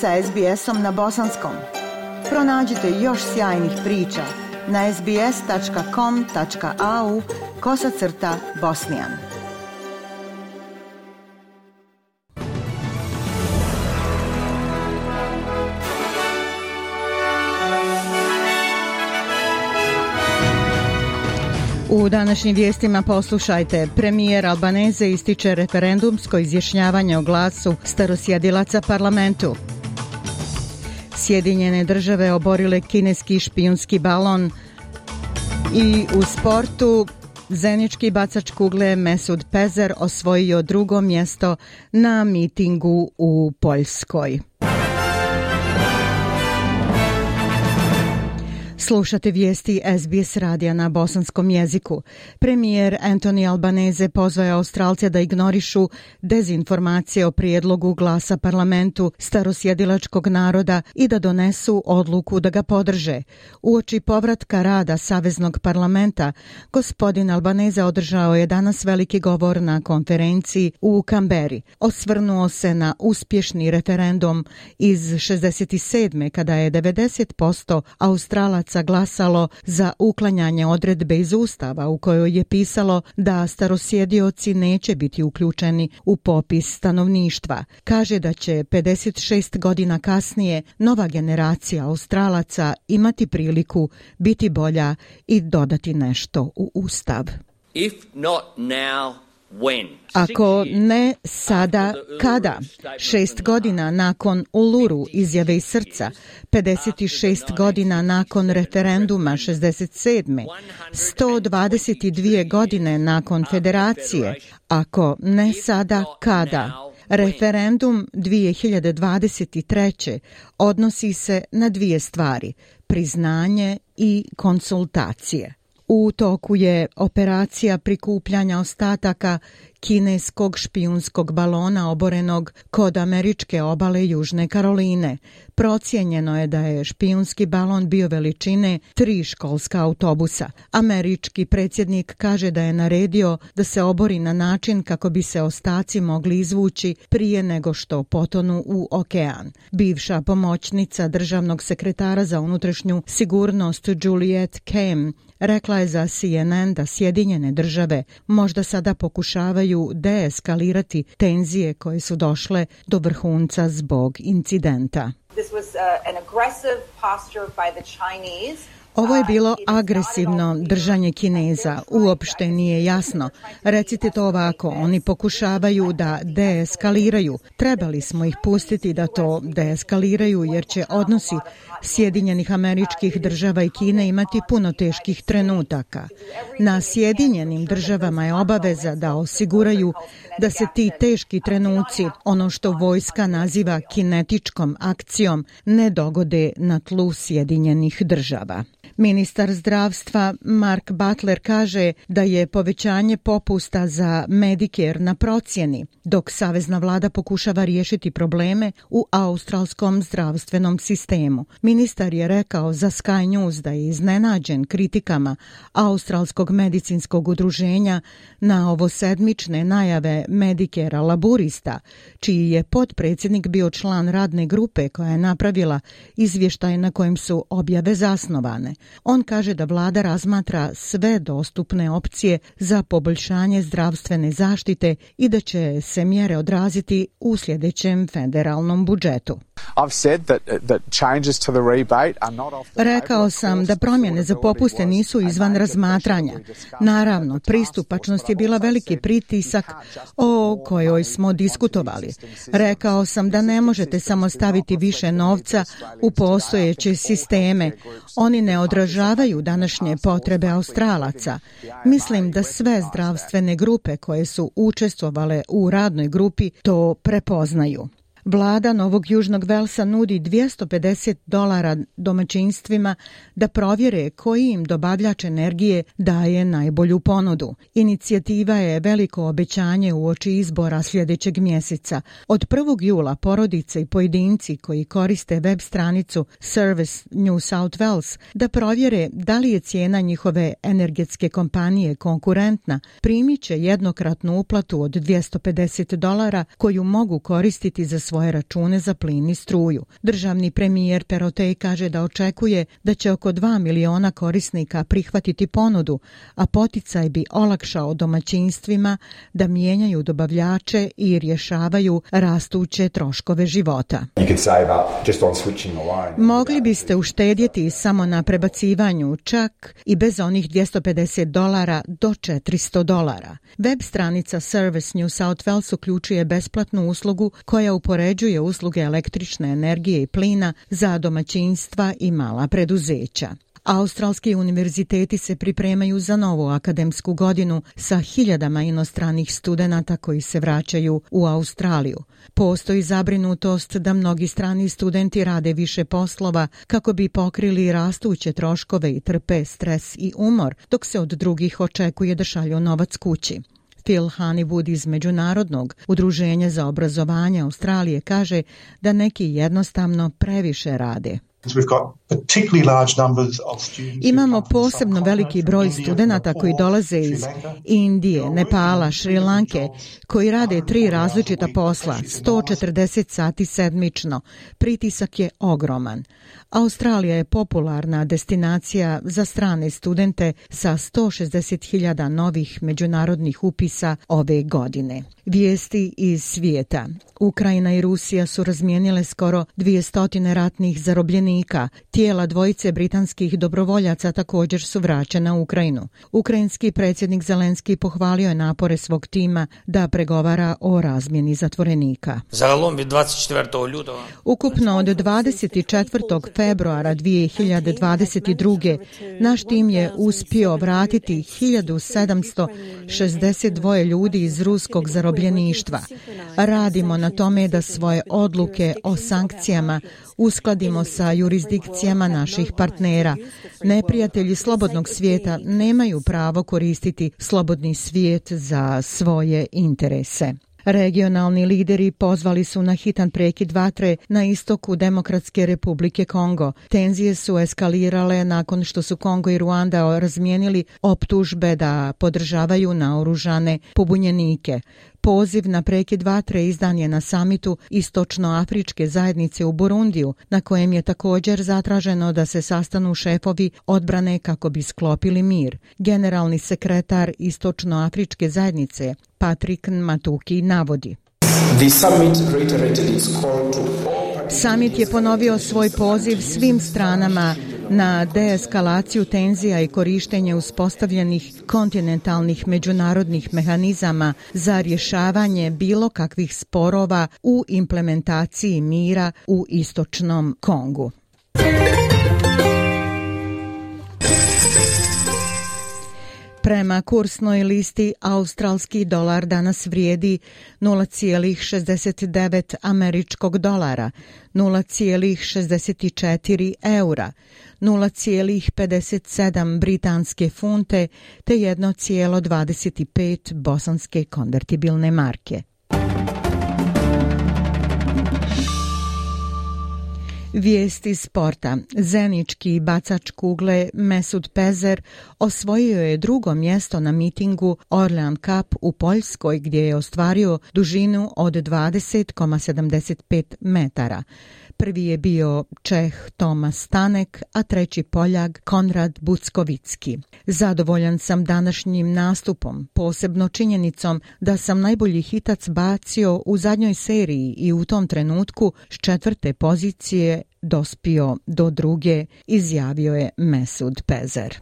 sa SBS-om na bosanskom. Pronađite još sjajnih priča na sbs.com.au kosacrta bosnijan. U današnjim vijestima poslušajte. Premijer Albaneze ističe referendumsko izjašnjavanje o glasu starosjedilaca parlamentu. Sjedinjene države oborile kineski špijunski balon i u sportu Zenički bacač kugle Mesud Pezer osvojio drugo mjesto na mitingu u Poljskoj. Slušate vijesti SBS radija na bosanskom jeziku. Premijer Anthony Albanese pozvaje Australce da ignorišu dezinformacije o prijedlogu glasa parlamentu starosjedilačkog naroda i da donesu odluku da ga podrže. Uoči povratka rada Saveznog parlamenta, gospodin Albanese održao je danas veliki govor na konferenciji u Kamberi. Osvrnuo se na uspješni referendum iz 67. kada je 90% Australaca Australaca glasalo za uklanjanje odredbe iz Ustava u kojoj je pisalo da starosjedioci neće biti uključeni u popis stanovništva. Kaže da će 56 godina kasnije nova generacija Australaca imati priliku biti bolja i dodati nešto u Ustav. If not now, Ako ne sada, kada? Šest godina nakon Uluru izjave iz srca, 56 godina nakon referenduma 67. 122 godine nakon federacije. Ako ne sada, kada? Referendum 2023. odnosi se na dvije stvari, priznanje i konsultacije. U toku je operacija prikupljanja ostataka kineskog špijunskog balona oborenog kod američke obale Južne Karoline. Procijenjeno je da je špijunski balon bio veličine tri školska autobusa. Američki predsjednik kaže da je naredio da se obori na način kako bi se ostaci mogli izvući prije nego što potonu u okean. Bivša pomoćnica državnog sekretara za unutrašnju sigurnost Juliet Kem rekla je za CNN da Sjedinjene države možda sada pokušavaju deeskalirati tenzije koje su došle do vrhunca zbog incidenta. This was uh, an aggressive posture by the Chinese Ovo je bilo agresivno držanje Kineza. Uopšte nije jasno. Recite to ovako, oni pokušavaju da deeskaliraju. Trebali smo ih pustiti da to deeskaliraju jer će odnosi Sjedinjenih američkih država i Kine imati puno teških trenutaka. Na Sjedinjenim državama je obaveza da osiguraju da se ti teški trenuci, ono što vojska naziva kinetičkom akcijom, ne dogode na tlu Sjedinjenih država. Ministar zdravstva Mark Butler kaže da je povećanje popusta za Medicare na procjeni, dok Savezna vlada pokušava riješiti probleme u australskom zdravstvenom sistemu. Ministar je rekao za Sky News da je iznenađen kritikama Australskog medicinskog udruženja na ovo sedmične najave Medicare laburista, čiji je podpredsjednik bio član radne grupe koja je napravila izvještaj na kojem su objave zasnovane. On kaže da vlada razmatra sve dostupne opcije za poboljšanje zdravstvene zaštite i da će se mjere odraziti u sljedećem federalnom budžetu. Rekao sam da promjene za popuste nisu izvan razmatranja. Naravno, pristupačnost je bila veliki pritisak o kojoj smo diskutovali. Rekao sam da ne možete samo staviti više novca u postojeće sisteme. Oni ne odražavaju današnje potrebe Australaca. Mislim da sve zdravstvene grupe koje su učestvovale u radnoj grupi to prepoznaju. Vlada Novog Južnog Velsa nudi 250 dolara domaćinstvima da provjere koji im dobavljač energije daje najbolju ponudu. Inicijativa je veliko obećanje u oči izbora sljedećeg mjeseca. Od 1. jula porodice i pojedinci koji koriste web stranicu Service New South Wales da provjere da li je cijena njihove energetske kompanije konkurentna, primit će jednokratnu uplatu od 250 dolara koju mogu koristiti za svoj svoje račune za plin i struju. Državni premijer Perotej kaže da očekuje da će oko 2 miliona korisnika prihvatiti ponudu, a poticaj bi olakšao domaćinstvima da mijenjaju dobavljače i rješavaju rastuće troškove života. Mogli biste uštedjeti samo na prebacivanju čak i bez onih 250 dolara do 400 dolara. Web stranica Service New South Wales uključuje besplatnu uslugu koja upoređuje usluge električne energije i plina za domaćinstva i mala preduzeća. Australski univerziteti se pripremaju za novu akademsku godinu sa hiljadama inostranih studenata koji se vraćaju u Australiju. Postoji zabrinutost da mnogi strani studenti rade više poslova kako bi pokrili rastuće troškove i trpe stres i umor, dok se od drugih očekuje da šalju novac kući. Phil Honeywood iz Međunarodnog udruženja za obrazovanje Australije kaže da neki jednostavno previše rade. Imamo posebno veliki broj studenta koji dolaze iz Indije, Nepala, Šrilanke, koji rade tri različita posla, 140 sati sedmično. Pritisak je ogroman. Australija je popularna destinacija za strane studente sa 160.000 novih međunarodnih upisa ove godine. Vijesti iz svijeta. Ukrajina i Rusija su razmijenile skoro 200 ratnih zarobljenika. Tijela dvojice britanskih dobrovoljaca također su vraćena u Ukrajinu. Ukrajinski predsjednik Zelenski pohvalio je napore svog tima da pregovara o razmjeni zatvorenika. Ukupno od 24. februara 2022. naš tim je uspio vratiti 1762 ljudi iz ruskog zarobljeništva. Radimo na tome da svoje odluke o sankcijama uskladimo sa jurisdikcijama naših partnera. Neprijatelji slobodnog svijeta nemaju pravo koristiti slobodni svijet za svoje interese. Regionalni lideri pozvali su na hitan prekid vatre na istoku Demokratske republike Kongo. Tenzije su eskalirale nakon što su Kongo i Ruanda razmijenili optužbe da podržavaju naoružane pobunjenike. Poziv na prekid vatre izdan je na samitu Istočnoafričke zajednice u Burundiju, na kojem je također zatraženo da se sastanu šefovi odbrane kako bi sklopili mir. Generalni sekretar Istočnoafričke zajednice Patrick Matuki navodi. The summit reiterated its call to Samit je ponovio svoj poziv svim stranama na deeskalaciju tenzija i korištenje uspostavljenih kontinentalnih međunarodnih mehanizama za rješavanje bilo kakvih sporova u implementaciji mira u istočnom Kongu. Prema kursnoj listi, australski dolar danas vrijedi 0,69 američkog dolara, 0,64 eura, 0,57 britanske funte te 1,25 bosanske konvertibilne marke. Vijesti sporta. Zenički bacač kugle Mesut Pezer osvojio je drugo mjesto na mitingu Orlean Cup u Poljskoj gdje je ostvario dužinu od 20,75 metara. Prvi je bio Čeh Tomas Stanek, a treći Poljak Konrad Buckovicki. Zadovoljan sam današnjim nastupom, posebno činjenicom da sam najbolji hitac bacio u zadnjoj seriji i u tom trenutku s četvrte pozicije dospio do druge, izjavio je Mesud Pezer.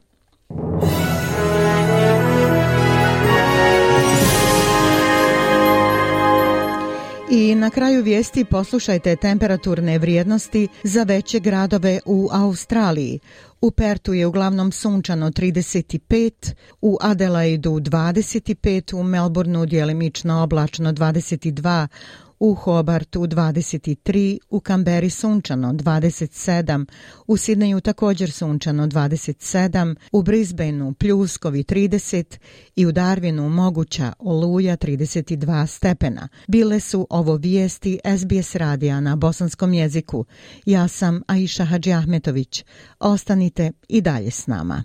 I na kraju vijesti poslušajte temperaturne vrijednosti za veće gradove u Australiji. U Pertu je uglavnom sunčano 35, u Adelaidu 25, u Melbourneu dijelimično oblačno 22, u Hobartu 23, u Kamberi sunčano 27, u Sidneju također sunčano 27, u Brisbaneu pljuskovi 30 i u Darwinu moguća oluja 32 stepena. Bile su ovo vijesti SBS radija na bosanskom jeziku. Ja sam Aisha Hadži Ahmetović. Ostanite i dalje s nama.